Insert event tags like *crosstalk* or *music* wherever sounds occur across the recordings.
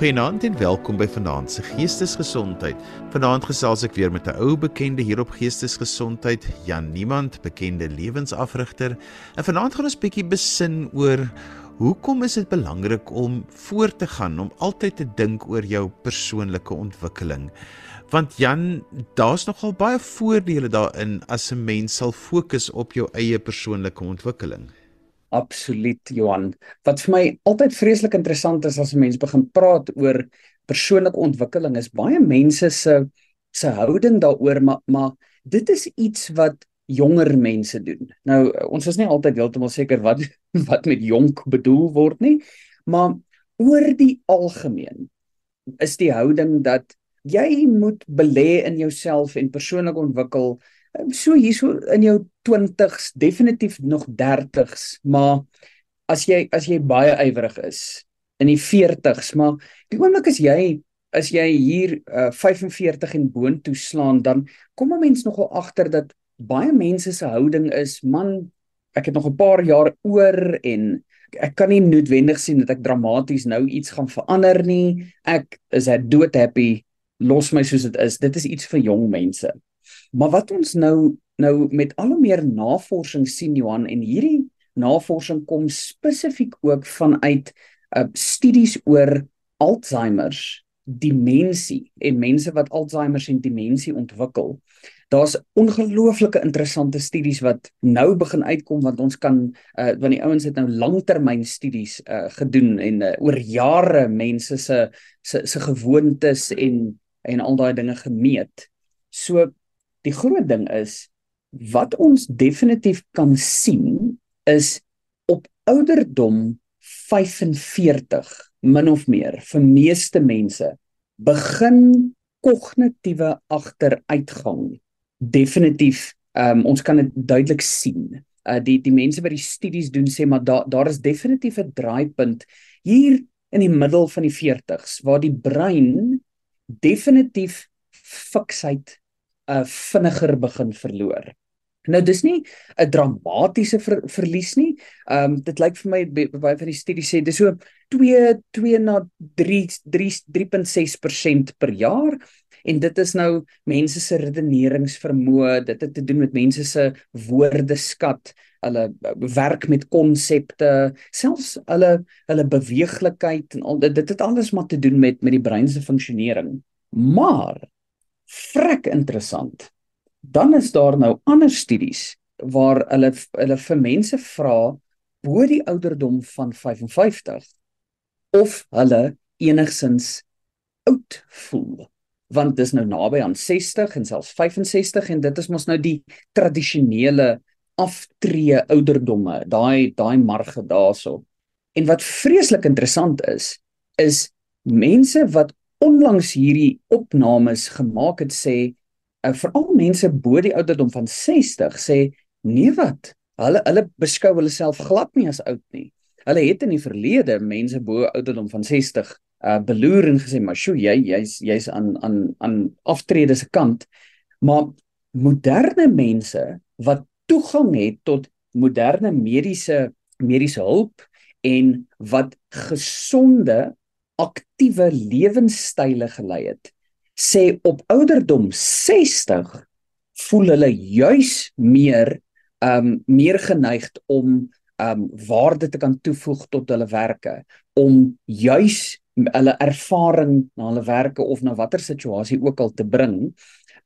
Goeienaand en welkom by Vanaand se Geestesgesondheid. Vanaand gesels ek weer met 'n ou bekende hier op Geestesgesondheid, Jan Niemand, bekende lewensafrigter. En vanaand gaan ons bietjie besin oor hoekom is dit belangrik om voort te gaan, om altyd te dink oor jou persoonlike ontwikkeling. Want Jan, daar's nogal baie voordele daarin as 'n mens sal fokus op jou eie persoonlike ontwikkeling. Absoluut Johan. Wat vir my altyd vreeslik interessant is as 'n mens begin praat oor persoonlike ontwikkeling is baie mense se se houding daaroor maar maar dit is iets wat jonger mense doen. Nou ons is nie altyd heeltemal seker wat *laughs* wat met jonk bedoel word nie, maar oor die algemeen is die houding dat jy moet belê in jouself en persoonlik ontwikkel so hierso in jou 20s, definitief nog 30s, maar as jy as jy baie ywerig is in die 40s, maar die oomblik as jy as jy hier uh, 45 en boontoe slaan, dan kom 'n mens nogal agter dat baie mense se houding is, man, ek het nog 'n paar jaar oor en ek kan nie noodwendig sien dat ek dramaties nou iets gaan verander nie. Ek is ek dood happy, los my soos dit is. Dit is iets vir jong mense. Maar wat ons nou nou met al hoe meer navorsing sien Johan en hierdie navorsing kom spesifiek ook vanuit uh, studies oor Alzheimer's, demensie en mense wat Alzheimer's en demensie ontwikkel. Daar's ongelooflike interessante studies wat nou begin uitkom want ons kan uh, want die ouens het nou langtermyn studies uh, gedoen en uh, oor jare mense se se se gewoontes en en al daai dinge gemeet. So die groot ding is wat ons definitief kan sien is op ouderdom 45 min of meer vir meeste mense begin kognitiewe agteruitgang definitief um, ons kan dit duidelik sien. Uh, die die mense wat die studies doen sê maar daar daar is definitief 'n draaipunt hier in die middel van die 40s waar die brein definitief fiksheid uh, vinniger begin verloor. Nou dis nie 'n dramatiese ver, verlies nie. Ehm um, dit lyk vir my baie van die studies sê dis so 2 2 na 3 3 3.6% per jaar en dit is nou mense se redeneringsvermoë, dit het te doen met mense se woordeskat, hulle werk met konsepte, selfs hulle hulle beweeglikheid en al dit dit het alles maar te doen met met die brein se funksionering. Maar vrek interessant. Dan is daar nou ander studies waar hulle hulle vir mense vra bo die ouderdom van 55 of hulle enigsins oud voel want dis nou naby aan 60 en selfs 65 en dit is mos nou die tradisionele aftree ouderdomme daai daai marge daarso en wat vreeslik interessant is is mense wat onlangs hierdie opnames gemaak het sê uh, veral mense bo die ouderdom van 60 sê nee wat? Hulle hulle beskou hulle self glad nie as oud nie. Hulle het in die verlede mense bo ouderdom van 60 uh, eh, beloer en gesê maar sjo jy jy's jy's aan aan aan aftrede se kant. Maar moderne mense wat toegang het tot moderne mediese mediese hulp en wat gesonde aktiewe lewenstyle gelei het, sê op ouderdom 60 voel hulle juis meer um meer geneigd om um waarde te kan toevoeg tot hulle werke om juis hulle ervaring na hulle werke of na watter situasie ook al te bring.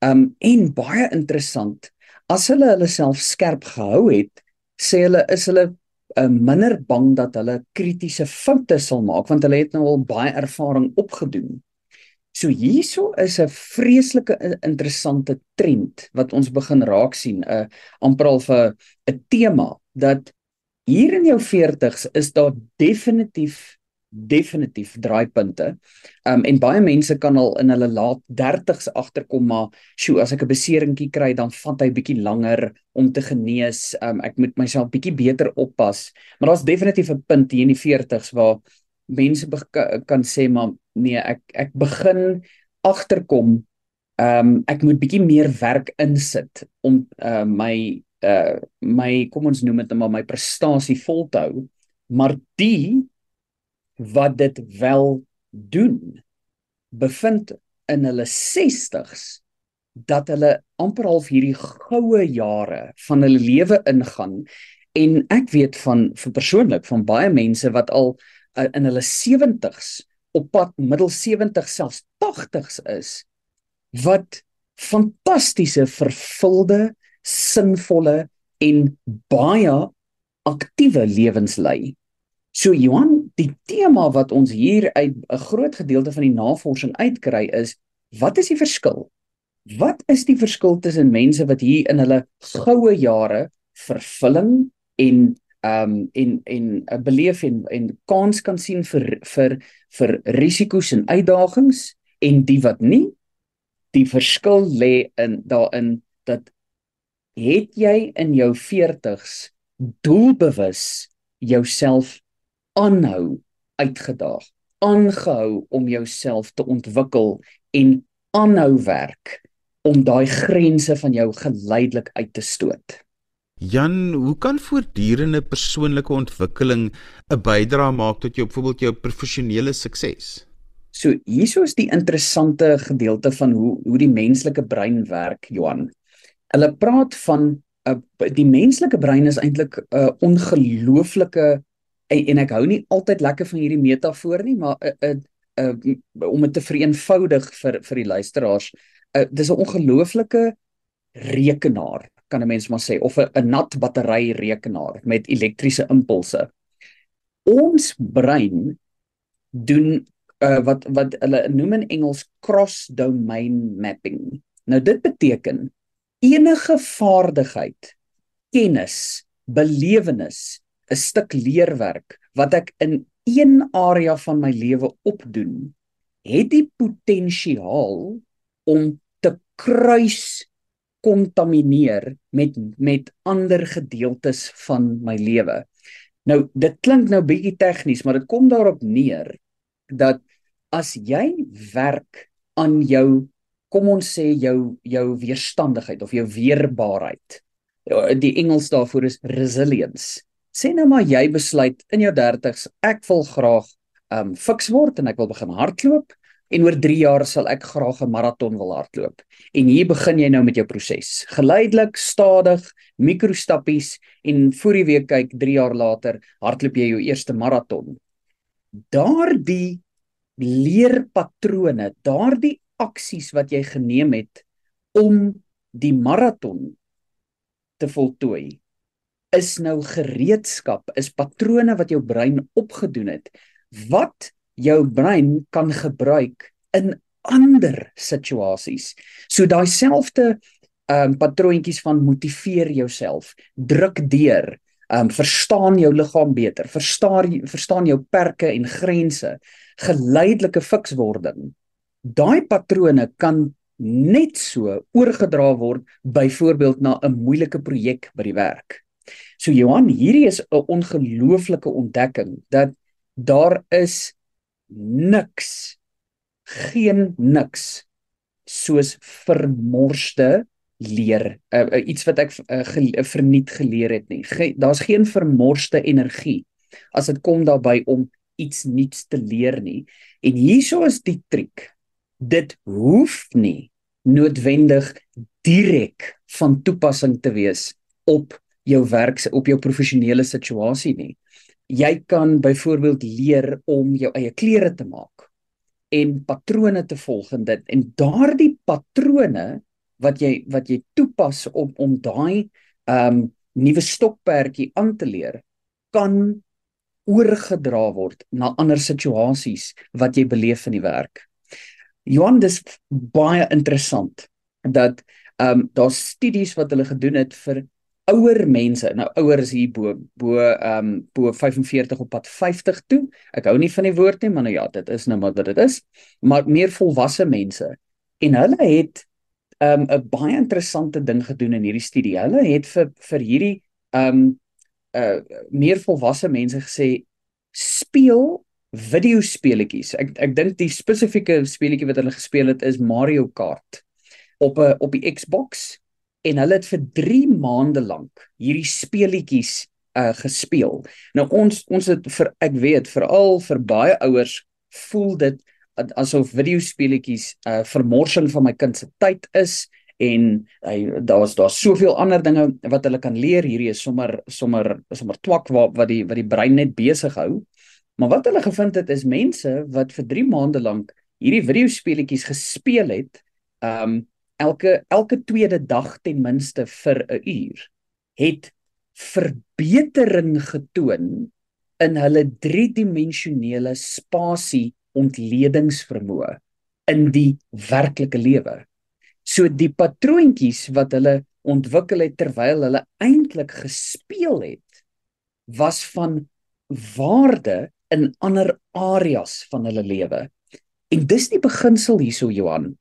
Um en baie interessant, as hulle hulle self skerp gehou het, sê hulle is hulle uh, minder bang dat hulle kritiese foute sal maak want hulle het nou al baie ervaring opgedoen. So hierso is 'n vreeslike interessante trend wat ons begin raak sien, 'n uh, amper al vir 'n tema dat hier in jou 40's is daar definitief definitief draaipunte. Um en baie mense kan al in hulle laat 30's agterkom maar sjoe as ek 'n beseringkie kry dan vat hy bietjie langer om te genees. Um ek moet myself bietjie beter oppas. Maar daar's definitief 'n punt hier in die 40's waar mense kan sê maar nee, ek ek begin agterkom. Um ek moet bietjie meer werk insit om uh my uh my kom ons noem dit net maar my prestasie vol te hou. Maar die wat dit wel doen bevind in hulle 60s dat hulle amper half hierdie goue jare van hulle lewe ingaan en ek weet van vir persoonlik van baie mense wat al uh, in hulle 70s op pad middel 70 selfs 80s is wat fantastiese vervulde sinvolle en baie aktiewe lewens lei. So Johan, die tema wat ons hier uit 'n groot gedeelte van die navorsing uitkry is, wat is die verskil? Wat is die verskil tussen mense wat hier in hulle goue jare vervulling en ehm um, en en 'n beleef en en kans kan sien vir vir vir risiko's en uitdagings en die wat nie die verskil lê in daarin dat het jy in jou 40s doelbewus jouself aanhou uitgedaag aangehou om jouself te ontwikkel en aanhou werk om daai grense van jou geleidelik uit te stoot Jan, hoe kan voortdurende persoonlike ontwikkeling 'n bydrae maak tot jou byvoorbeeld jou professionele sukses? So hierso is die interessante gedeelte van hoe hoe die menslike brein werk, Johan. Hulle praat van 'n uh, die menslike brein is eintlik 'n uh, ongelooflike en, en ek hou nie altyd lekker van hierdie metafoor nie, maar 'n uh, uh, om dit te vereenvoudig vir vir die luisteraars, uh, dis 'n ongelooflike rekenaar kan 'n mens maar sê of 'n nat battery rekenaar met elektriese impulse. Ons brein doen uh, wat wat hulle noem in Engels cross domain mapping. Nou dit beteken enige vaardigheid, kennis, belewenis, 'n stuk leerwerk wat ek in een area van my lewe opdoen, het die potensiaal om te kruis kontamineer met met ander gedeeltes van my lewe. Nou dit klink nou bietjie tegnies, maar dit kom daarop neer dat as jy werk aan jou kom ons sê jou jou weerstandigheid of jou weerbaarheid. Die Engels daarvoor is resilience. Sê nou maar jy besluit in jou 30s ek wil graag um fiks word en ek wil begin hardloop en oor 3 jaar sal ek graag 'n maraton wil hardloop. En hier begin jy nou met jou proses. Geleidelik, stadig, mikrostappies en voor jy weer kyk 3 jaar later hardloop jy jou eerste maraton. Daardie leerpatrone, daardie aksies wat jy geneem het om die maraton te voltooi is nou gereedskap, is patrone wat jou brein opgedoen het wat jou brein kan gebruik in ander situasies. So daai selfde ehm um, patroontjies van motiveer jouself, druk deur, ehm um, verstaan jou liggaam beter, verstaan verstaan jou perke en grense, geleidelike fikswording. Daai patrone kan net so oorgedra word byvoorbeeld na 'n moeilike projek by die werk. So Johan, hierdie is 'n ongelooflike ontdekking dat daar is niks geen niks soos vermorste leer uh, uh, iets wat ek uh, ge, uh, verniet geleer het nie. Ge, daar's geen vermorste energie as dit kom daarbey om iets nuuts te leer nie. En hieso is die triek. Dit hoef nie noodwendig direk van toepassing te wees op jou werk op jou professionele situasie nie jy kan byvoorbeeld leer om jou eie klere te maak en patrone te volg in dit en daardie patrone wat jy wat jy toepas om om daai ehm um, nuwe stokperdjie aan te leer kan oorgedra word na ander situasies wat jy beleef in die werk. Johan dis baie interessant dat ehm um, daar's studies wat hulle gedoen het vir ouer mense, nou ouer is hier bo bo ehm um, bo 45 op pad 50 toe. Ek hou nie van die woord nie, maar nou ja, dit is nou maar wat dit is. Maar meer volwasse mense. En hulle het ehm um, 'n baie interessante ding gedoen in hierdie studie. Hulle het vir vir hierdie ehm um, uh meer volwasse mense gesê speel videospeletjies. Ek ek dink die spesifieke speletjie wat hulle gespeel het is Mario Kart op 'n op die Xbox en hulle het vir 3 maande lank hierdie speletjies uh gespeel. Nou ons ons het vir ek weet veral vir baie ouers voel dit asof videospeletjies uh, vermorsing van my kind se tyd is en hy daar's daar's soveel ander dinge wat hulle kan leer hierdie is sommer sommer sommer twak wat wat die wat die brein net besig hou maar wat hulle gevind het is mense wat vir 3 maande lank hierdie videospeletjies gespeel het um elke elke tweede dag ten minste vir 'n uur het verbetering getoon in hulle driedimensionele spasie ontledingsvermoë in die werklike lewe. So die patroontjies wat hulle ontwikkel het terwyl hulle eintlik gespeel het was van waarde in ander areas van hulle lewe. En dis die beginsel hierso Johan.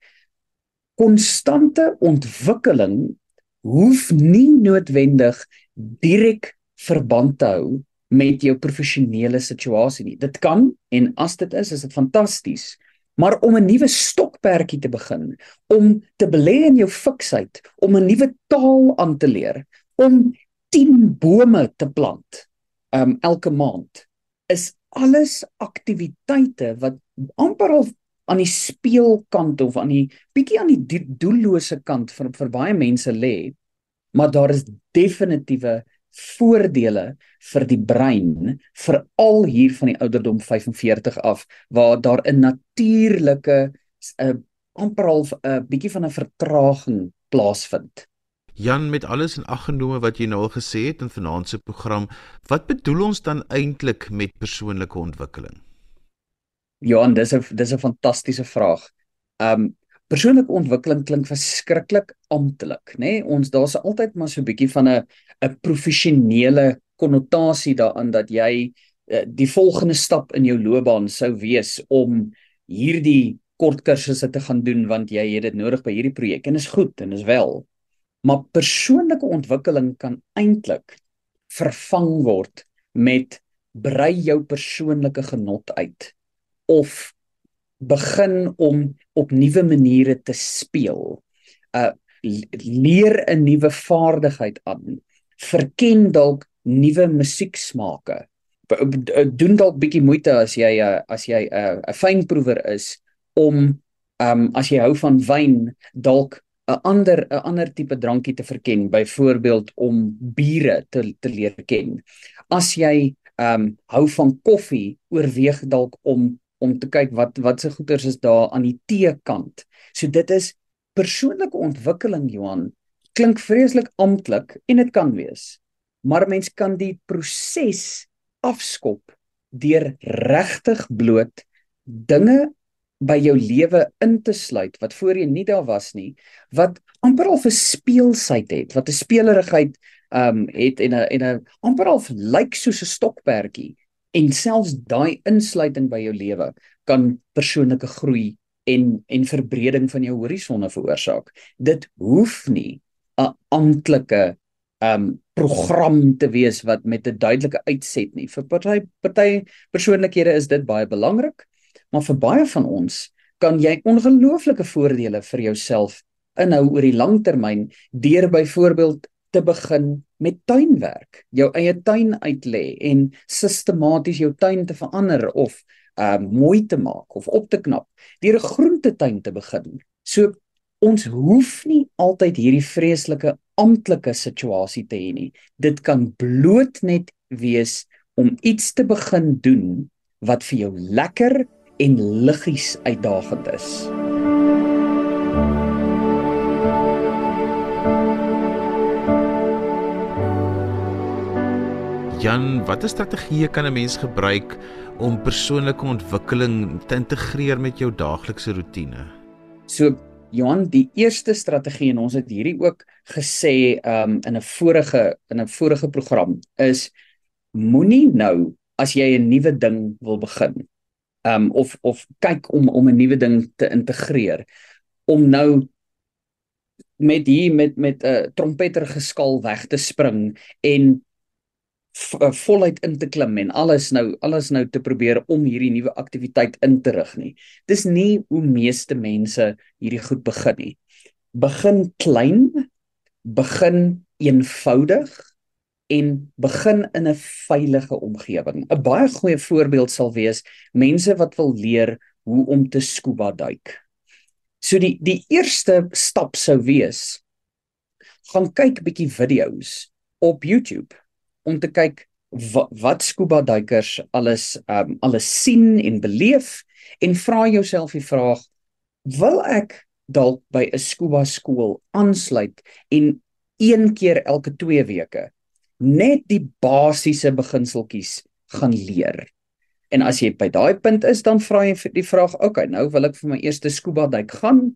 Konstante ontwikkeling hoef nie noodwendig direk verband te hou met jou professionele situasie nie. Dit kan en as dit is, is dit fantasties. Maar om 'n nuwe stokperdjie te begin, om te belê in jou fiksheid, om 'n nuwe taal aan te leer, om 10 bome te plant, um elke maand, is alles aktiwiteite wat amper al aan die speelkant of aan die bietjie aan die doellose kant vir vir baie mense lê. Maar daar is definitiewe voordele vir die brein veral hier van die ouderdom 45 af waar daar 'n natuurlike 'n eh, amper al 'n uh, bietjie van 'n vertraging plaasvind. Jan met alles in ag genome wat jy nou al gesê het in vanaand se program, wat bedoel ons dan eintlik met persoonlike ontwikkeling? Johan, dis 'n dis 'n fantastiese vraag. Um persoonlike ontwikkeling klink verskriklik amptelik, nê? Nee? Ons daar's altyd maar so 'n bietjie van 'n 'n professionele konnotasie daaraan dat jy uh, die volgende stap in jou loopbaan sou wees om hierdie kort kursusse te gaan doen want jy het dit nodig by hierdie projek en is goed en is wel. Maar persoonlike ontwikkeling kan eintlik vervang word met brei jou persoonlike genot uit of begin om op nuwe maniere te speel. Uh leer 'n nuwe vaardigheid aan. Verken dalk nuwe musieksmake. Doen dalk bietjie moeite as jy uh, as jy 'n uh, 'n fynproewer is om um as jy hou van wyn dalk 'n ander 'n ander tipe drankie te verken, byvoorbeeld om biere te te leer ken. As jy um hou van koffie, oorweeg dalk om om te kyk wat wat se goeders is daar aan die teekant. So dit is persoonlike ontwikkeling Johan klink vreeslik amptelik en dit kan wees. Maar mens kan die proses afskop deur regtig bloot dinge by jou lewe in te sluit wat voorheen nie daar was nie wat amper al 'n speelsheid het wat 'n spelerigheid ehm um, het en 'n en 'n amper al lyk soos 'n stokperdjie en selfs daai insluiting by jou lewe kan persoonlike groei en en verbreding van jou horisonne veroorsaak. Dit hoef nie 'n amptelike um program te wees wat met 'n duidelike uitset nie. Vir party party persoonlikhede is dit baie belangrik, maar vir baie van ons kan jy ongelooflike voordele vir jouself inhou oor die lang termyn deur byvoorbeeld te begin met tuinwerk, jou eie tuin uitlê en sistematies jou tuin te verander of uh mooi te maak of op te knap, deur 'n groentetuin te begin. So ons hoef nie altyd hierdie vreeslike amptelike situasie te hê nie. Dit kan bloot net wees om iets te begin doen wat vir jou lekker en liggies uitdagend is. Jan, watter strategieë kan 'n mens gebruik om persoonlike ontwikkeling te integreer met jou daaglikse rotine? So, Johan, die eerste strategie en ons het hierdie ook gesê um in 'n vorige in 'n vorige program is moenie nou as jy 'n nuwe ding wil begin um of of kyk om om 'n nuwe ding te integreer om nou met hier met met 'n uh, trompeter geskal weg te spring en voluit in te klim en alles nou alles nou te probeer om hierdie nuwe aktiwiteit in te rig nie. Dis nie hoe meeste mense hierdie goed begin nie. Begin klein, begin eenvoudig en begin in 'n veilige omgewing. 'n Baie goeie voorbeeld sal wees mense wat wil leer hoe om te scuba duik. So die die eerste stap sou wees gaan kyk bietjie video's op YouTube om te kyk wat, wat scuba duikers alles um alles sien en beleef en vra jouself die vraag wil ek dalk by 'n scuba skool aansluit en een keer elke 2 weke net die basiese beginseltjies gaan leer. En as jy by daai punt is, dan vra jy die vraag, "Oké, okay, nou wil ek vir my eerste scuba duik gaan.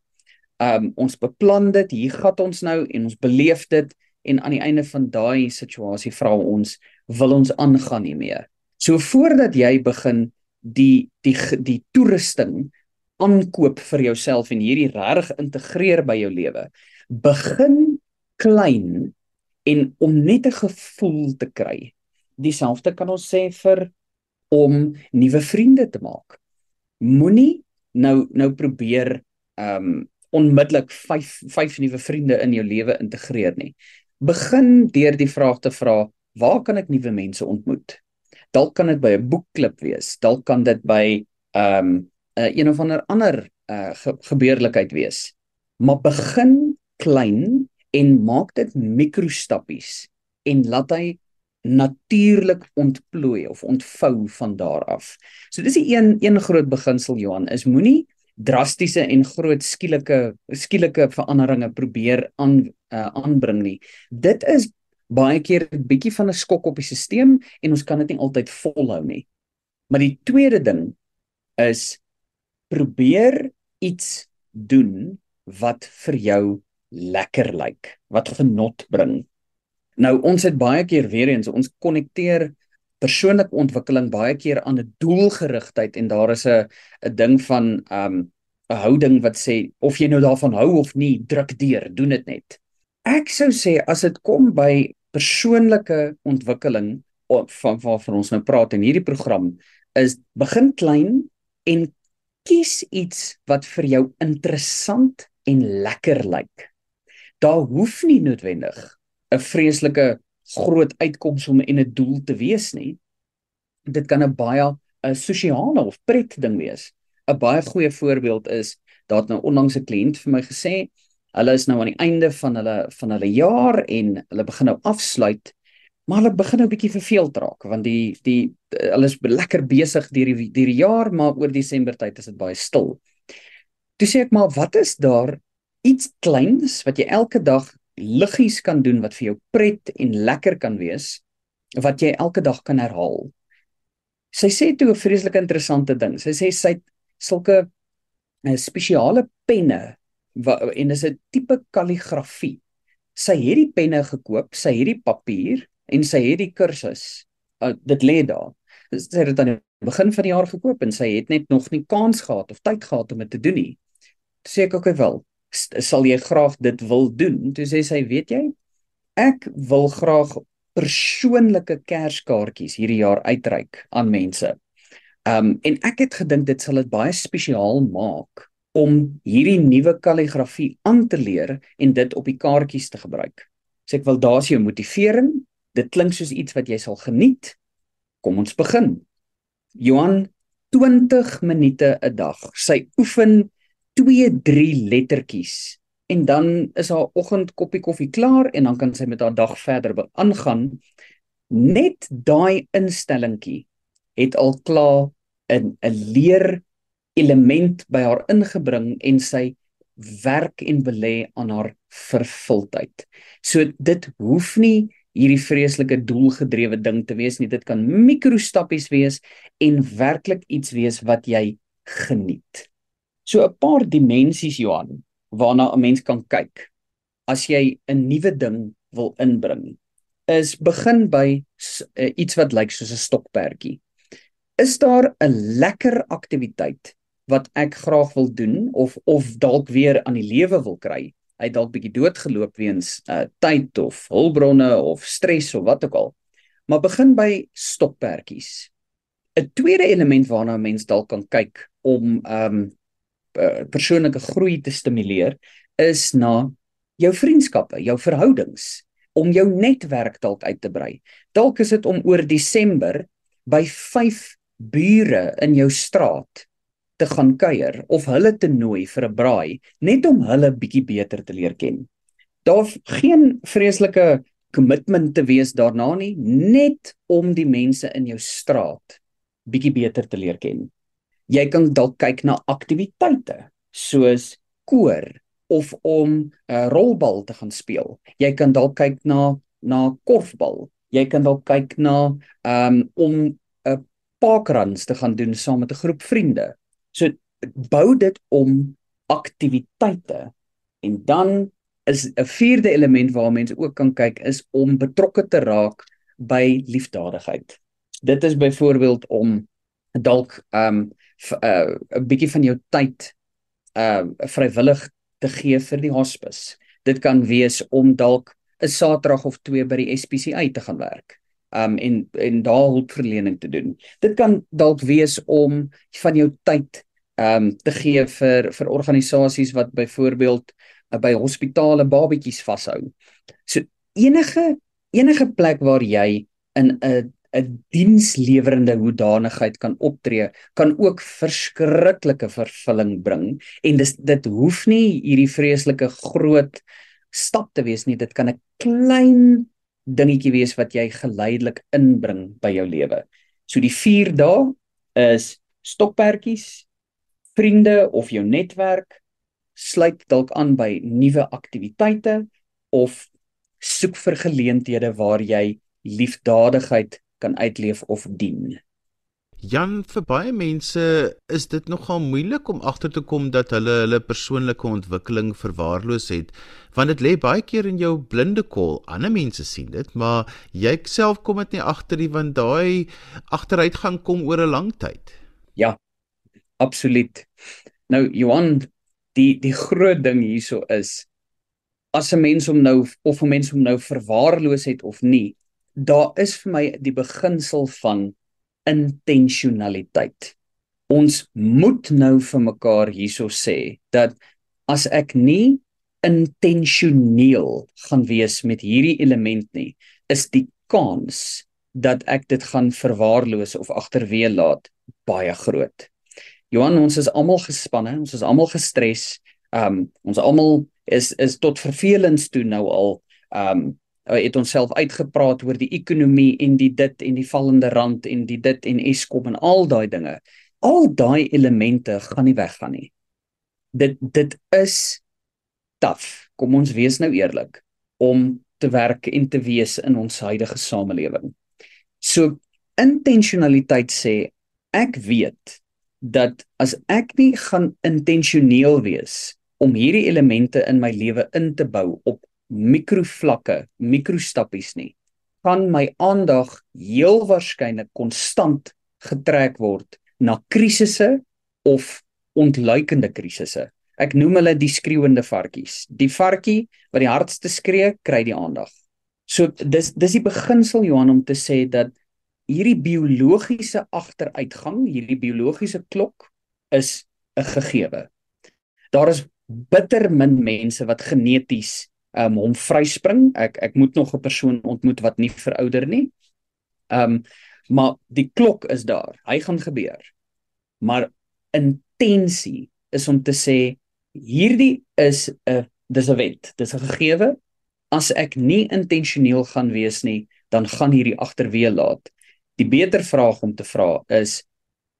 Um ons beplan dit, hier gaan ons nou en ons beleef dit en aan die einde van daai situasie vra ons, wil ons aangaan hiermee?" So voordat jy begin die die die toerusting aankoop vir jouself en hierdie reg integreer by jou lewe, begin klein en om net 'n gevoel te kry. Dieselfde kan ons sê vir om nuwe vriende te maak. Moenie nou nou probeer um onmiddellik 5 5 nuwe vriende in jou lewe integreer nie. Begin deur die vraag te vra, waar kan ek nuwe mense ontmoet? Dalk kan dit by 'n boekklub wees, dalk kan dit by um uh, een of ander ander uh, ge gebeurlikheid wees. Maar begin klein en maak dit mikrostappies en laat hy natuurlik ontplooi of ontvou van daar af. So dis die een een groot beginsel Johan is moenie drastiese en groot skielike skielike veranderinge probeer aan uh, aanbring nie. Dit is baie keer 'n bietjie van 'n skok op die stelsel en ons kan dit nie altyd volhou nie. Maar die tweede ding is probeer iets doen wat vir jou lekker lyk, wat genot bring. Nou ons het baie keer weer eens ons konnekteer persoonlike ontwikkeling baie keer aan 'n doelgerigtheid en daar is 'n 'n ding van um 'n houding wat sê of jy nou daarvan hou of nie, druk deur, doen dit net. Ek sou sê as dit kom by persoonlike ontwikkeling van waarvan ons nou praat in hierdie program is begin klein en kies iets wat vir jou interessant en lekker lyk daar hoef nie noodwendig 'n vreeslike groot uitkoms om en 'n doel te wees nie. Dit kan 'n baie 'n sosiale of pret ding wees. 'n Baie goeie voorbeeld is dat nou onlangs 'n kliënt vir my gesê, hulle is nou aan die einde van hulle van hulle jaar en hulle begin nou afsluit, maar hulle begin nou bietjie verveeld raak want die die hulle is lekker besig deur die deur die jaar, maar oor Desember tyd is dit baie stil. Toe sê ek maar, wat is daar iets kleins wat jy elke dag liggies kan doen wat vir jou pret en lekker kan wees wat jy elke dag kan herhaal. Sy sê toe 'n vreeslike interessante ding. Sy sê sy het sulke 'n eh, spesiale penne wat en dis 'n tipe kalligrafie. Sy het die penne gekoop, sy het die papier en sy het die kursus. Uh, dit lê daar. Sy het dit aan die begin van die jaar gekoop en sy het net nog nie kans gehad of tyd gehad om dit te doen nie. Sê ek ook wel, sal jy graag dit wil doen? Toe sê sy, weet jy, ek wil graag persoonlike kerskaartjies hierdie jaar uitreik aan mense. Um en ek het gedink dit sal dit baie spesiaal maak om hierdie nuwe kalligrafie aan te leer en dit op die kaartjies te gebruik. So ek wil daar's jou motivering. Dit klink soos iets wat jy sal geniet. Kom ons begin. Johan 20 minute 'n dag. Sy oefen 2 3 lettertjies en dan is haar oggend koppie koffie klaar en dan kan sy met haar dag verder aangaan net daai instellingkie het al klaar 'n 'n leer element by haar ingebring en sy werk en belê aan haar vervulling. So dit hoef nie hierdie vreeslike doelgedrewe ding te wees nie. Dit kan mikrostappies wees en werklik iets wees wat jy geniet. So 'n paar dimensies Johan waarna 'n mens kan kyk as jy 'n nuwe ding wil inbring is begin by uh, iets wat lyk soos 'n stokperdjie. Is daar 'n lekker aktiwiteit wat ek graag wil doen of of dalk weer aan die lewe wil kry? Hy dalk bietjie doodgeloop weens uh, tyd of hulpbronne of stres of wat ook al. Maar begin by stokperdjies. 'n Tweede element waarna 'n mens dalk kan kyk om ehm um, Eh, persoonlike groei te stimuleer is na jou vriendskappe, jou verhoudings. om jou netwerk dalk uit te brei. Dalk is dit om oor Desember by 5 bure in jou straat te gaan kuier of hulle te nooi vir 'n braai net om hulle bietjie beter te leer ken. Daar geen vreeslike kommitment te wees daarna nie, net om die mense in jou straat bietjie beter te leer ken. Jy kan dalk kyk na aktiwiteite soos koor of om 'n uh, rolbal te gaan speel. Jy kan dalk kyk na na korfbal. Jy kan dalk kyk na um om 'n uh, parkruns te gaan doen saam met 'n groep vriende. So bou dit om aktiwiteite en dan is 'n vierde element waar mense ook kan kyk is om betrokke te raak by liefdadigheid. Dit is byvoorbeeld om dalk um 'n uh, bietjie van jou tyd uh vrywillig te gee vir die hospice. Dit kan wees om dalk 'n Saterdag of twee by die SPCA te gaan werk. Um en en daar hulpverlening te doen. Dit kan dalk wees om van jou tyd um te gee vir vir organisasies wat byvoorbeeld uh, by hospitale babetjies vashou. So enige enige plek waar jy in 'n 'n dienslewerende hoedanigheid kan optree, kan ook verskriklike vervulling bring en dis dit hoef nie hierdie vreeslike groot stap te wees nie, dit kan 'n klein dingetjie wees wat jy geleidelik inbring by jou lewe. So die 4 dae is stokperdjies, vriende of jou netwerk sluit dalk aan by nuwe aktiwiteite of soek vir geleenthede waar jy liefdadigheid kan uitleef of dien. Jan, vir baie mense is dit nogal moeilik om agter te kom dat hulle hulle persoonlike ontwikkeling verwaarloos het, want dit lê baie keer in jou blinde kol. Ander mense sien dit, maar jy self kom dit nie agter nie want daai agteruitgang kom oor 'n lang tyd. Ja. Absoluut. Nou Johan, die die groot ding hierso is as 'n mens hom nou of 'n mens hom nou verwaarloos het of nie, daar is vir my die beginsel van intentionaliteit. Ons moet nou vir mekaar hierso sê dat as ek nie intentioneel gaan wees met hierdie element nie, is die kans dat ek dit gaan verwaarloos of agterweë laat baie groot. Johan, ons is almal gespanne, ons is almal gestres. Um ons almal is is tot vervelings toe nou al um uh, het ons self uitgepraat oor die ekonomie en die dit en die vallende rand en die dit en Eskom en al daai dinge. Al daai elemente gaan nie weggaan nie. Dit dit is taaf. Kom ons wees nou eerlik om te werk en te wees in ons huidige samelewing. So intentionaliteit sê ek weet dat as ek nie gaan intentioneel wees om hierdie elemente in my lewe in te bou op mikrovlakke, mikrostappies nie, gaan my aandag heel waarskynlik konstant getrek word na krisisse of ontluikende krisisse. Ek noem hulle die skreeuende varkies. Die varkie wat die hardste skree, kry die aandag. So dis dis die beginsel Johan om te sê dat hierdie biologiese agteruitgang, hierdie biologiese klok is 'n gegewe. Daar is bitter min mense wat geneties um hom vryspring. Ek ek moet nog 'n persoon ontmoet wat nie verouder nie. Um maar die klok is daar. Hy gaan gebeur. Maar intensie is om te sê hierdie is 'n dis 'n wet. Dis 'n gegewe. As ek nie intentioneel gaan wees nie, dan gaan hierdie agterweë laat. Die beter vraag om te vra is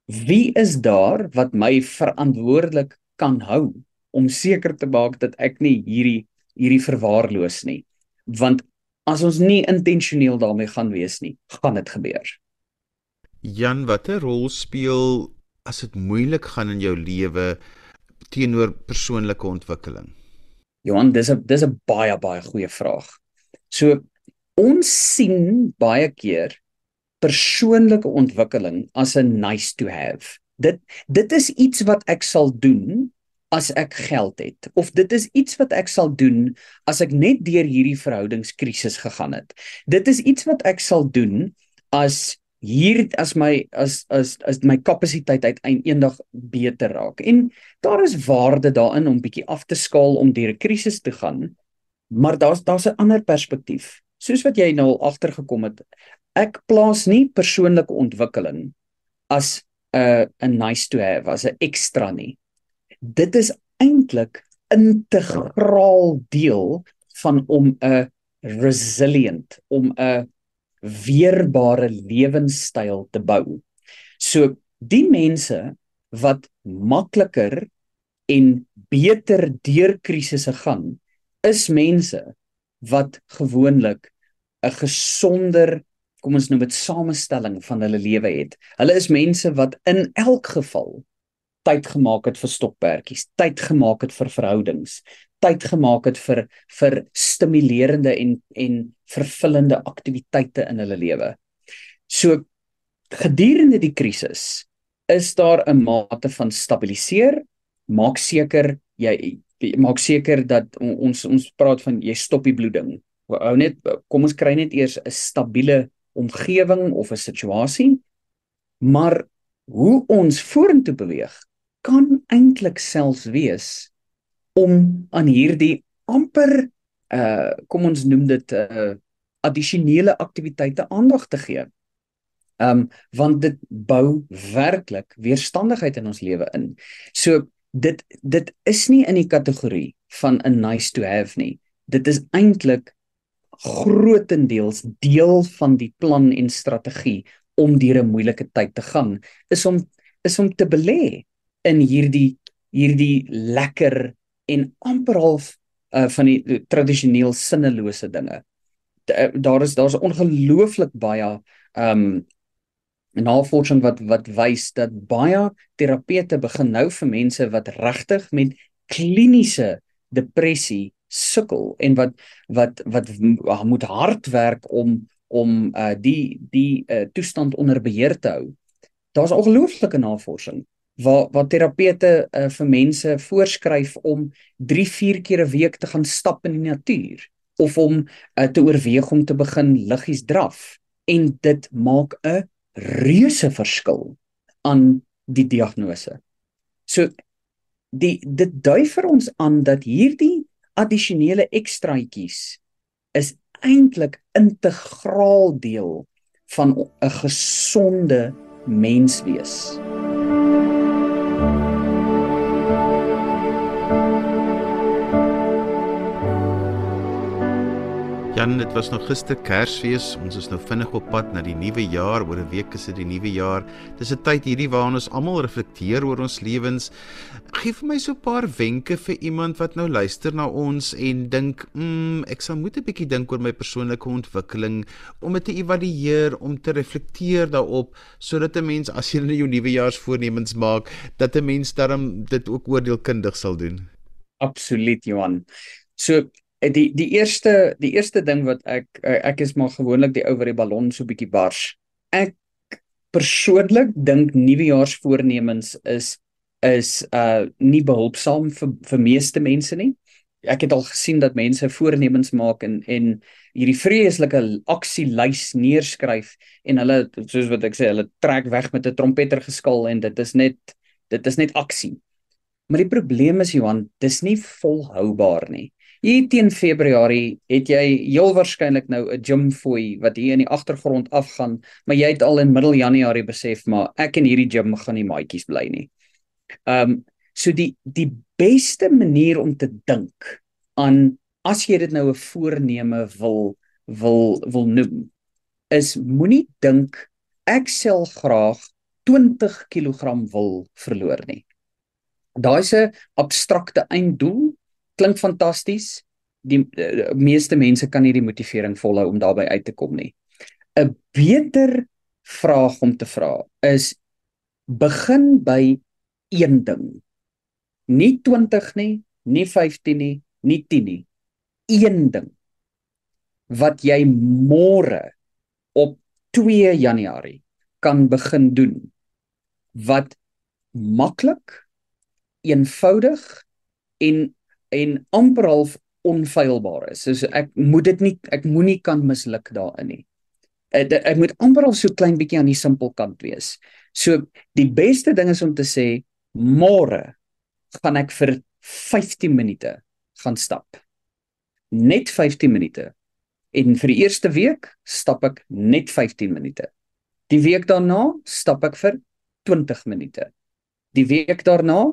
wie is daar wat my verantwoordelik kan hou om seker te maak dat ek nie hierdie hierdie verwaarloos nie. Want as ons nie intentioneel daarmee gaan wees nie, gaan dit gebeur. Jan, watter rol speel as dit moeilik gaan in jou lewe teenoor persoonlike ontwikkeling? Johan, dis 'n dis 'n baie baie goeie vraag. So ons sien baie keer persoonlike ontwikkeling as 'n nice to have. Dit dit is iets wat ek sal doen as ek geld het of dit is iets wat ek sal doen as ek net deur hierdie verhoudingskrisis gegaan het. Dit is iets wat ek sal doen as hier as my as as as my kapasiteit uiteindelik eendag beter raak. En daar is waarde daarin om bietjie af te skaal om deur 'n krisis te gaan. Maar daar's daar's 'n ander perspektief. soos wat jy nou al agtergekom het, ek plaas nie persoonlike ontwikkeling as 'n uh, 'n nice to have, as 'n ekstra nie. Dit is eintlik integraal deel van om 'n resilient, om 'n weerbare lewenstyl te bou. So die mense wat makliker en beter deur krisisse gaan, is mense wat gewoonlik 'n gesonder kom ons noem dit samestelling van hulle lewe het. Hulle is mense wat in elk geval tyd gemaak het vir stokperdjies, tyd gemaak het vir verhoudings, tyd gemaak het vir vir stimulerende en en vervullende aktiwiteite in hulle lewe. So gedurende die krisis is daar 'n mate van stabiliseer, maak seker jy maak seker dat ons ons praat van jy stop die bloeding. Hou net kom ons kry net eers 'n stabiele omgewing of 'n situasie. Maar hoe ons vorentoe beweeg kan eintlik selfs wees om aan hierdie amper uh kom ons noem dit uh addisionele aktiwiteite aandag te gee. Um want dit bou werklik weerstandigheid in ons lewe in. So dit dit is nie in die kategorie van 'n nice to have nie. Dit is eintlik grootendeels deel van die plan en strategie om deur 'n moeilike tyd te gaan is om is om te belê in hierdie hierdie lekker en amper half uh, van die tradisioneel sinnelose dinge. Da, daar is daar's ongelooflik baie ehm um, navorsing wat wat wys dat baie terapeute begin nou vir mense wat regtig met kliniese depressie sukkel en wat wat wat moet hard werk om om uh, die die uh, toestand onder beheer te hou. Daar's ongelooflike navorsing waar waar terapeute uh, vir mense voorskryf om 3-4 keer 'n week te gaan stap in die natuur of om uh, te oorweeg om te begin liggies draf en dit maak 'n reuse verskil aan die diagnose. So die dit dui vir ons aan dat hierdie addisionele ekstraatjies is eintlik integraal deel van 'n gesonde menswees. Jan, dit was nog gister Kersfees. Ons is nou vinnig op pad na die nuwe jaar. Oor 'n week is dit die nuwe jaar. Dis 'n tyd hierdie waarin ons almal reflekteer oor ons lewens. Geef vir my so 'n paar wenke vir iemand wat nou luister na ons en dink, "Mm, ek sal moet 'n bietjie dink oor my persoonlike ontwikkeling om dit te evalueer, om te reflekteer daarop sodat 'n mens as jy nou nuwejaarsvoornemens maak, dat 'n mens daarom dit ook oordeelkundig sal doen." Absoluut, Johan. So die die eerste die eerste ding wat ek eh, ek is maar gewoonlik die ou wat die ballon so bietjie bars. Ek persoonlik dink nuwejaarsvoornemens is is uh nie behulpsaam vir vir meeste mense nie. Ek het al gesien dat mense voornemens maak en en hierdie vreeslike aksielys neerskryf en hulle soos wat ek sê, hulle trek weg met 'n trompeter geskal en dit is net dit is net aksie. Maar die probleem is Johan, dis nie volhoubaar nie. Hier teen Februarie het jy heel waarskynlik nou 'n gym fooi wat hier in die agtergrond afgaan, maar jy het al in middel Januarie besef maar ek in hierdie gym gaan nie maatjies bly nie. Ehm um, so die die beste manier om te dink aan as jy dit nou 'n voorneme wil wil wil noem is moenie dink ek sal graag 20 kg wil verloor nie. Daai's 'n abstrakte einddoel klink fantasties. Die, eh, meeste mense kan nie die motivering volhou om daarbey uit te kom nie. 'n Beter vraag om te vra is begin by een ding. Nie 20 nie, nie 15 nie, nie 10 nie. Een ding wat jy môre op 2 Januarie kan begin doen wat maklik, eenvoudig en en amper half onfeilbaar is. So ek moet dit nie ek moenie kan misluk daarin nie. Ek, ek moet amper al so klein bietjie aan die simpel kant wees. So die beste ding is om te sê môre gaan ek vir 15 minute gaan stap. Net 15 minute. En vir die eerste week stap ek net 15 minute. Die week daarna stap ek vir 20 minute. Die week daarna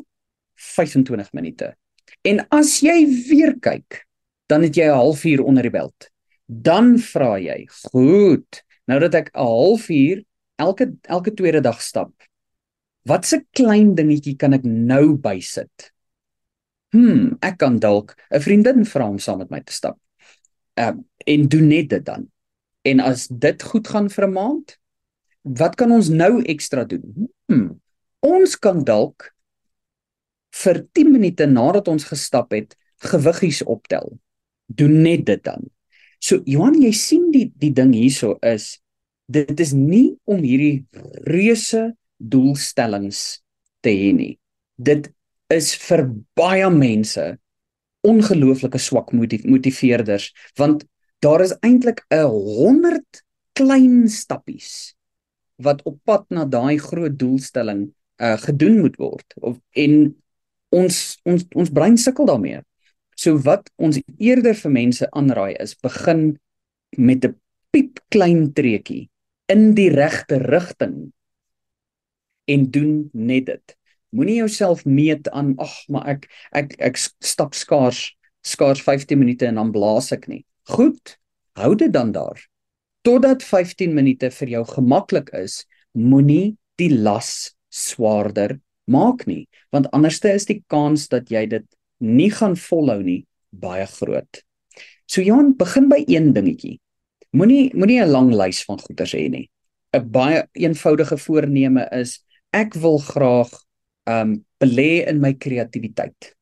25 minute. En as jy weer kyk, dan het jy 'n halfuur onder die belt. Dan vra jy, "Goed, nou dat ek 'n halfuur elke elke tweede dag stap, watse klein dingetjie kan ek nou bysit?" Hm, ek kan dalk 'n vriendin vra om saam met my te stap. Ehm uh, en doen net dit dan. En as dit goed gaan vir 'n maand, wat kan ons nou ekstra doen? Hm, ons kan dalk vir 10 minute nadat ons gestap het, gewiggies optel. Doen net dit dan. So Johan, jy sien die die ding hierso is dit is nie om hierdie reuse doelstellings te hê nie. Dit is vir baie mense ongelooflike swak motiveerders want daar is eintlik 'n 100 klein stappies wat op pad na daai groot doelstelling uh gedoen moet word of en ons ons ons brein sukkel daarmee. So wat ons eerder vir mense aanraai is begin met 'n piep klein treetjie in die regte rigting en doen net dit. Moenie jouself meet aan ag maar ek ek ek stap skaars skaars 15 minute en dan blaas ek nie. Goed, hou dit dan daar. Totdat 15 minute vir jou gemaklik is, moenie die las swaarder maak nie, want anderste is die kans dat jy dit nie gaan volhou nie baie groot. So Johan, begin by een dingetjie. Moenie moenie 'n lang lys van goeders hê nie. 'n Baie eenvoudige voorneme is ek wil graag um belê in my kreatiwiteit.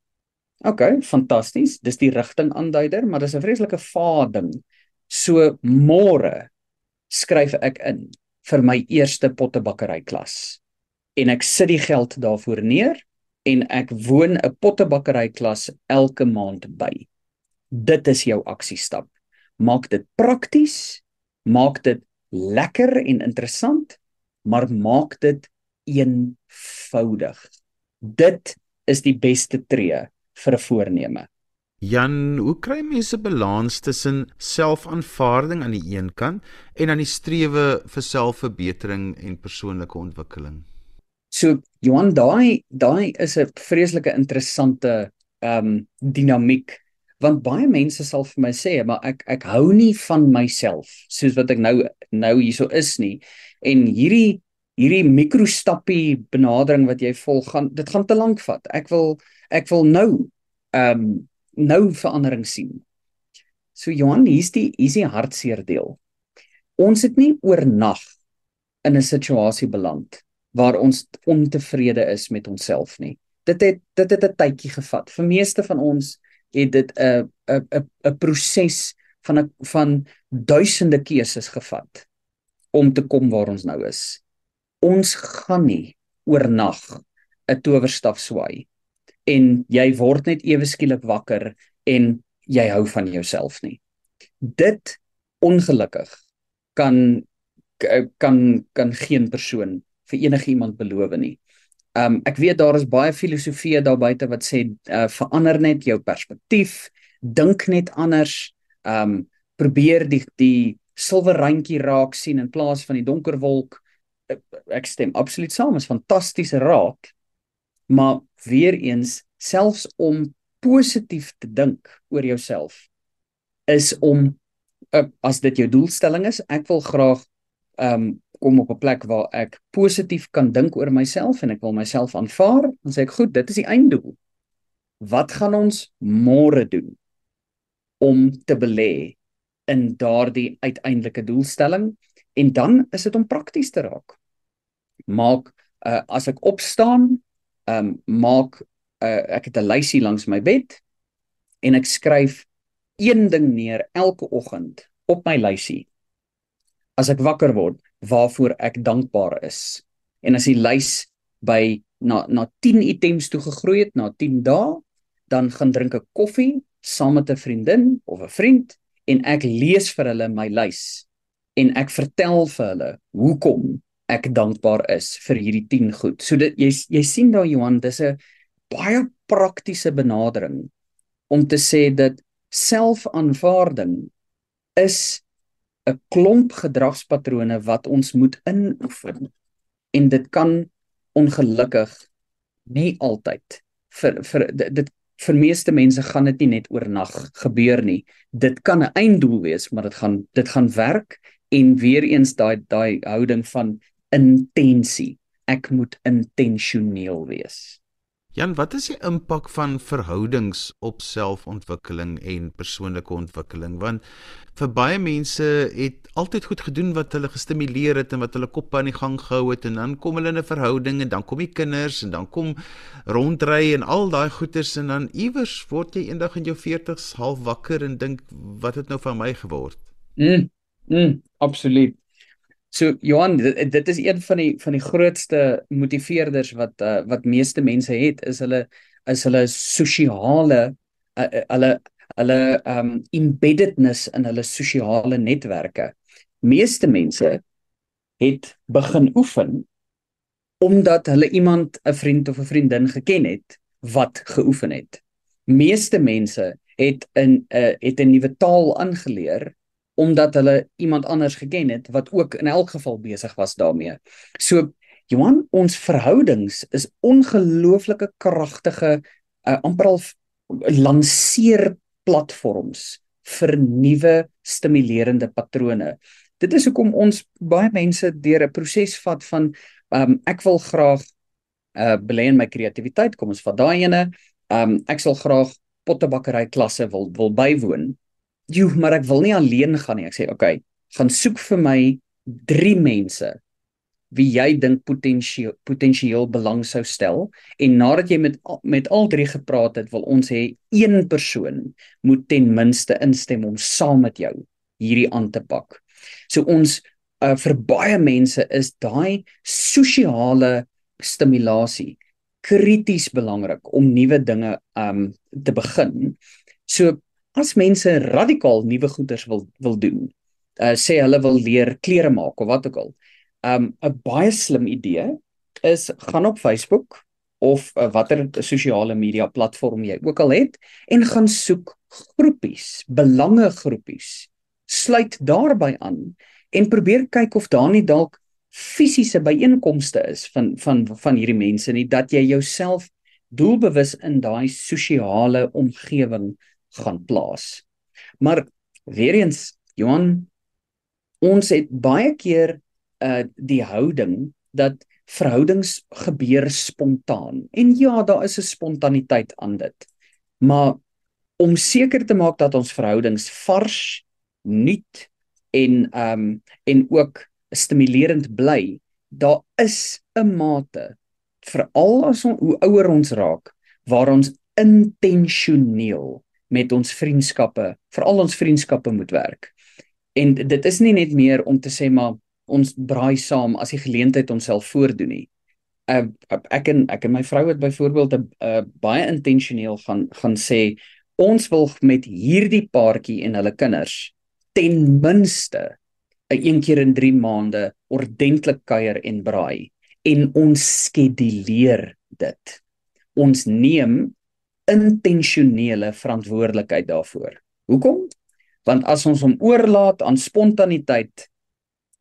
OK, fantasties. Dis die rigting aanduider, maar dis 'n vreeslike vaad ding. So môre skryf ek in vir my eerste pottebakkery klas en ek sit die geld daarvoor neer en ek woon 'n pottebakkery klas elke maand by. Dit is jou aksiestap. Maak dit prakties, maak dit lekker en interessant, maar maak dit eenvoudig. Dit is die beste tree vir 'n voorneme. Jan, hoe kry mense balans tussen selfaanvaarding aan die een kant en aan die strewe vir selfverbetering en persoonlike ontwikkeling? So Johan daai daai is 'n vreeslike interessante ehm um, dinamiek want baie mense sal vir my sê maar ek ek hou nie van myself soos wat ek nou nou hierso is nie. En hierdie hierdie mikrostappie benadering wat jy volg gaan dit gaan te lank vat. Ek wil ek wil nou ehm um, nou verandering sien. So Johan hier's die hier's die hartseer deel. Ons het nie oornag in 'n situasie beland waar ons ontevrede is met onsself nie. Dit het dit het 'n tydjie gevat. Vir meeste van ons het dit 'n 'n 'n 'n proses van 'n van duisende keuses gevat om te kom waar ons nou is. Ons gaan nie oornag 'n towerstaf swaai en jy word net ewe skielik wakker en jy hou van jouself nie. Dit ongelukkig kan kan kan geen persoon vir enige iemand beloof nie. Um ek weet daar is baie filosofieë daar buite wat sê uh, verander net jou perspektief, dink net anders, um probeer die die silwer randjie raak sien in plaas van die donker wolk. Ek stem absoluut saam, is fantastiese raad. Maar weer eens selfs om positief te dink oor jouself is om uh, as dit jou doelstelling is, ek wil graag um kom op 'n plek waar ek positief kan dink oor myself en ek wil myself aanvaar, dan sê ek goed, dit is die einddoel. Wat gaan ons môre doen om te belê in daardie uiteindelike doelstelling? En dan is dit om prakties te raak. Maak uh, as ek opstaan, ehm um, maak uh, ek het 'n lysie langs my bed en ek skryf een ding neer elke oggend op my lysie. As ek wakker word, waarvoor ek dankbaar is. En as die lys by na na 10 items toe gegroei het na 10 dae, dan gaan drink ek koffie saam met 'n vriendin of 'n vriend en ek lees vir hulle my lys en ek vertel vir hulle hoekom ek dankbaar is vir hierdie 10 goed. So dit jy jy sien daar Johan, dis 'n baie praktiese benadering om te sê dat selfaanvaarding is 'n klomp gedragspatrone wat ons moet inoefen en dit kan ongelukkig nie altyd vir vir dit vir meeste mense gaan dit nie net oornag gebeur nie. Dit kan 'n einddoel wees, maar dit gaan dit gaan werk en weer eens daai daai houding van intensie. Ek moet intentioneel wees. Jan, wat is die impak van verhoudings op selfontwikkeling en persoonlike ontwikkeling? Want vir baie mense het altyd goed gedoen wat hulle gestimuleer het en wat hulle kop aan die gang gehou het en dan kom hulle in 'n verhouding en dan kom die kinders en dan kom rondry en al daai goeters en dan iewers word jy eendag in jou 40's half wakker en dink wat het nou van my geword? Mm. Mm, absoluut. So Johan, dit, dit is een van die van die grootste motiveerders wat uh, wat meeste mense het is hulle is hulle sosiale uh, hulle hulle um embeddedness in hulle sosiale netwerke. Meeste mense het begin oefen omdat hulle iemand 'n vriend of 'n vriendin geken het wat geoefen het. Meeste mense het 'n uh, het 'n nuwe taal aangeleer omdat hulle iemand anders geken het wat ook in elk geval besig was daarmee. So Johan, ons verhoudings is ongelooflike kragtige uh, amper al lanseer platforms vir nuwe stimulerende patrone. Dit is hoekom ons baie mense deur 'n proses vat van um, ek wil graag uh belê in my kreatiwiteit, kom ons vat daai ene. Um ek sal graag pottebakkery klasse wil wil bywoon joh, maar ek wil nie alleen gaan nie. Ek sê, "Oké, okay, gaan soek vir my 3 mense wie jy dink potensieel potensieel belang sou stel en nadat jy met met al drie gepraat het, wil ons hê een persoon moet ten minste instem om saam met jou hierdie aan te pak. So ons uh, vir baie mense is daai sosiale stimulasie krities belangrik om nuwe dinge um te begin. So as mense radikaal nuwe goeders wil wil doen, uh sê hulle wil leer klere maak of wat ook al. Um 'n baie slim idee is gaan op Facebook of uh, watter sosiale media platform jy ook al het en gaan soek groepies, belangegroepies. Sluit daarbey aan en probeer kyk of daar nie dalk fisiese byeenkomste is van van van hierdie mense nie dat jy jouself doelbewus in daai sosiale omgewing gaan plaas. Maar weer eens Johan ons het baie keer uh die houding dat verhoudings gebeur spontaan. En ja, daar is 'n spontaniteit aan dit. Maar om seker te maak dat ons verhoudings vars, nuut en um en ook stimulerend bly, daar is 'n mate veral as ons hoe ouer ons raak waar ons intentioneel met ons vriendskappe, veral ons vriendskappe moet werk. En dit is nie net meer om te sê maar ons braai saam as die geleentheid homself voordoen nie. Uh, ek en ek en my vrou het byvoorbeeld 'n uh, baie intentioneel gaan gaan sê ons wil met hierdie paartjie en hulle kinders ten minste 'n een keer in 3 maande ordentlik kuier en braai en ons skeduleer dit. Ons neem intentionele verantwoordelikheid daarvoor. Hoekom? Want as ons hom oorlaat aan spontaniteit,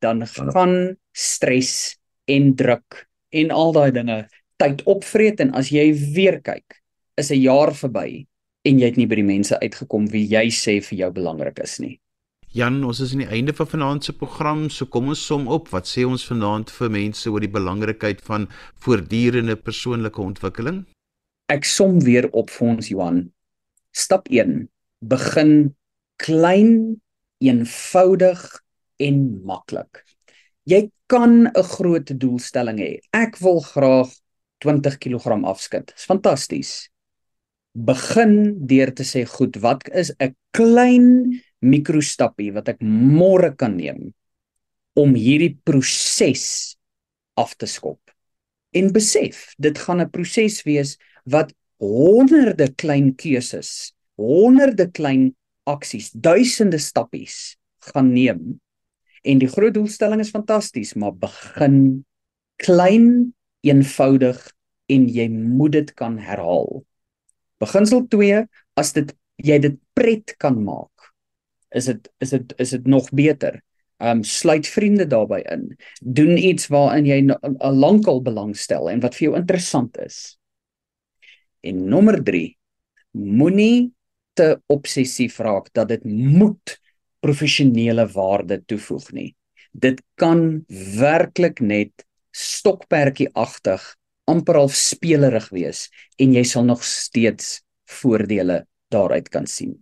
dan gaan stres en druk en al daai dinge tyd opvreet en as jy weer kyk, is 'n jaar verby en jy het nie by die mense uitgekom wie jy sê vir jou belangrik is nie. Jan, ons is aan die einde van vanaand se program, so kom ons som op. Wat sê ons vanaand vir mense oor die belangrikheid van voortdurende persoonlike ontwikkeling? Ek som weer op vir ons Johan. Stap 1: Begin klein, eenvoudig en maklik. Jy kan 'n groot doelstelling hê. Ek wil graag 20 kg afskud. Dis fantasties. Begin deur te sê, "Goed, wat is 'n klein mikrostappie wat ek môre kan neem om hierdie proses af te skop?" En besef, dit gaan 'n proses wees wat honderde klein keuses, honderde klein aksies, duisende stappies gaan neem. En die groot doelstelling is fantasties, maar begin klein, eenvoudig en jy moet dit kan herhaal. Beginsel 2, as dit jy dit pret kan maak is dit is dit is dit nog beter. Um sluit vriende daarbey in. Doen iets waarin jy 'n lankal belangstel en wat vir jou interessant is. En nommer 3, moenie te obsessief raak dat dit moet professionele waarde toevoeg nie. Dit kan werklik net stokperdjie-agtig, amper half spelerig wees en jy sal nog steeds voordele daaruit kan sien.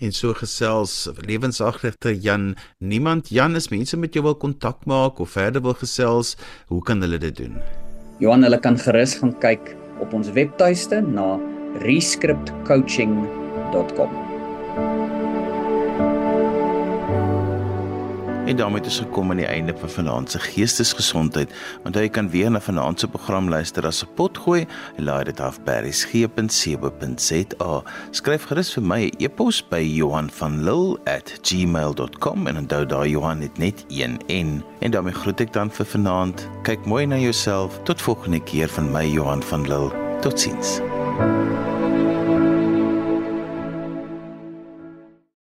En so gesels lewensagter Jan, niemand Jan is mense met jou wil kontak maak of verder wil gesels, hoe kan hulle dit doen? Johan, hulle kan gerus gaan kyk op ons webtuiste na rescriptcoaching.com. En daarmee is gekom aan die einde van vanaand se geestesgesondheid. Onthou jy kan weer na vanaand se program luister as 'n potgooi en laai dit af by resgep.co.za. Skryf gerus vir my 'n e e-pos by Johanvanlull@gmail.com en onthou daar Johan het net een N. En daarmee groet ek dan vir vanaand. Kyk mooi na jouself. Tot volgende keer van my Johan van Lill. Totsiens.